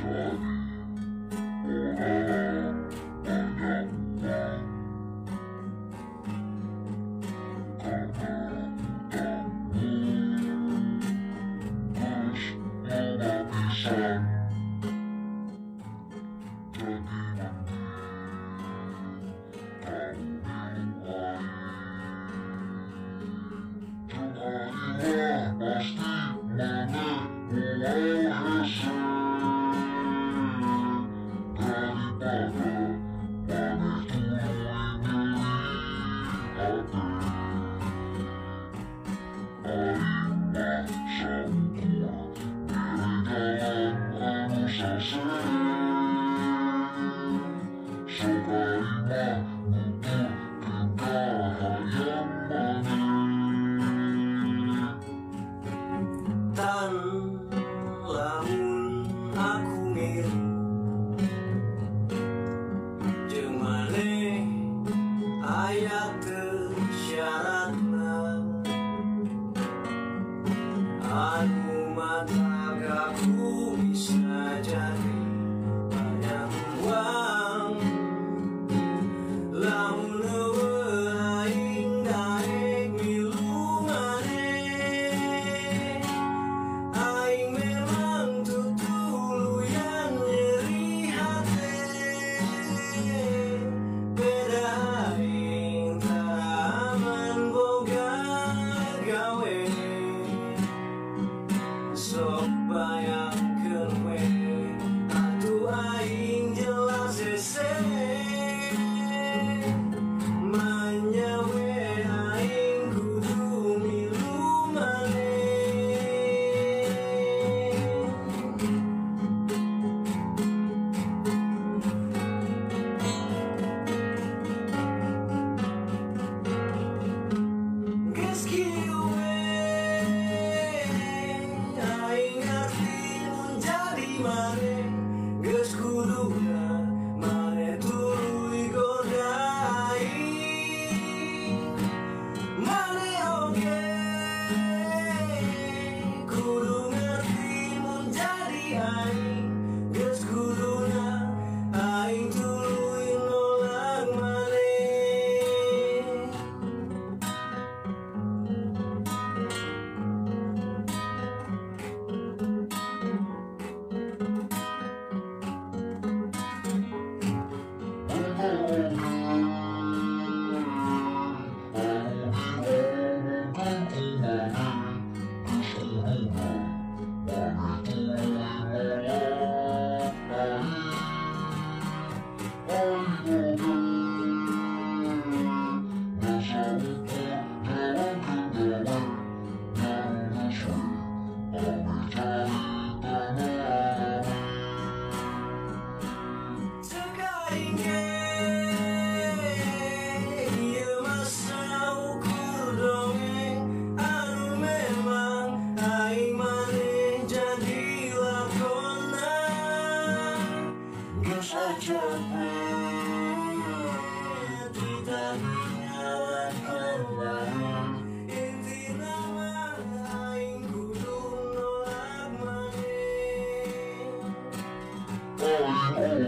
Don't Anu matagaku bisa jadi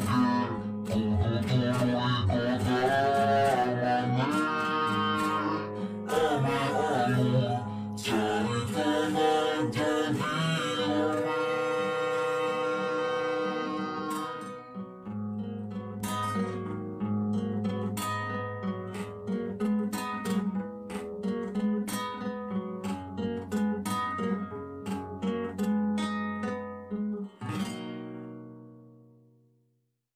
Oh,